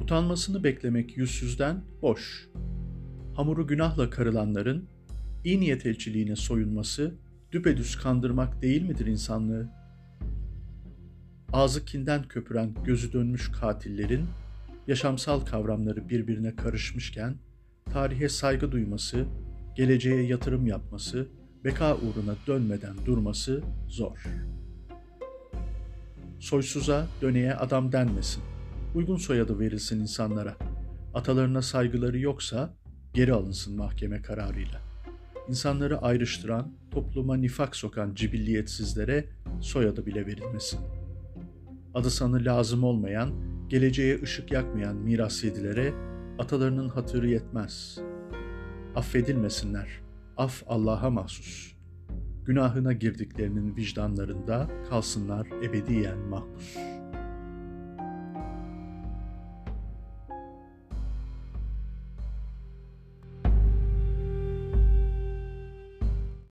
Utanmasını beklemek yüzsüzden boş. Hamuru günahla karılanların iyi niyet elçiliğine soyunması düpedüz kandırmak değil midir insanlığı? Ağzı kinden köpüren gözü dönmüş katillerin yaşamsal kavramları birbirine karışmışken tarihe saygı duyması, geleceğe yatırım yapması, beka uğruna dönmeden durması zor. Soysuza, döneye adam denmesin. Uygun soyadı verilsin insanlara. Atalarına saygıları yoksa geri alınsın mahkeme kararıyla. İnsanları ayrıştıran, topluma nifak sokan cibilliyetsizlere soyadı bile verilmesin. Adı sanı lazım olmayan, geleceğe ışık yakmayan miras yedilere atalarının hatırı yetmez. Affedilmesinler. Af Allah'a mahsus. Günahına girdiklerinin vicdanlarında kalsınlar ebediyen mahpus.''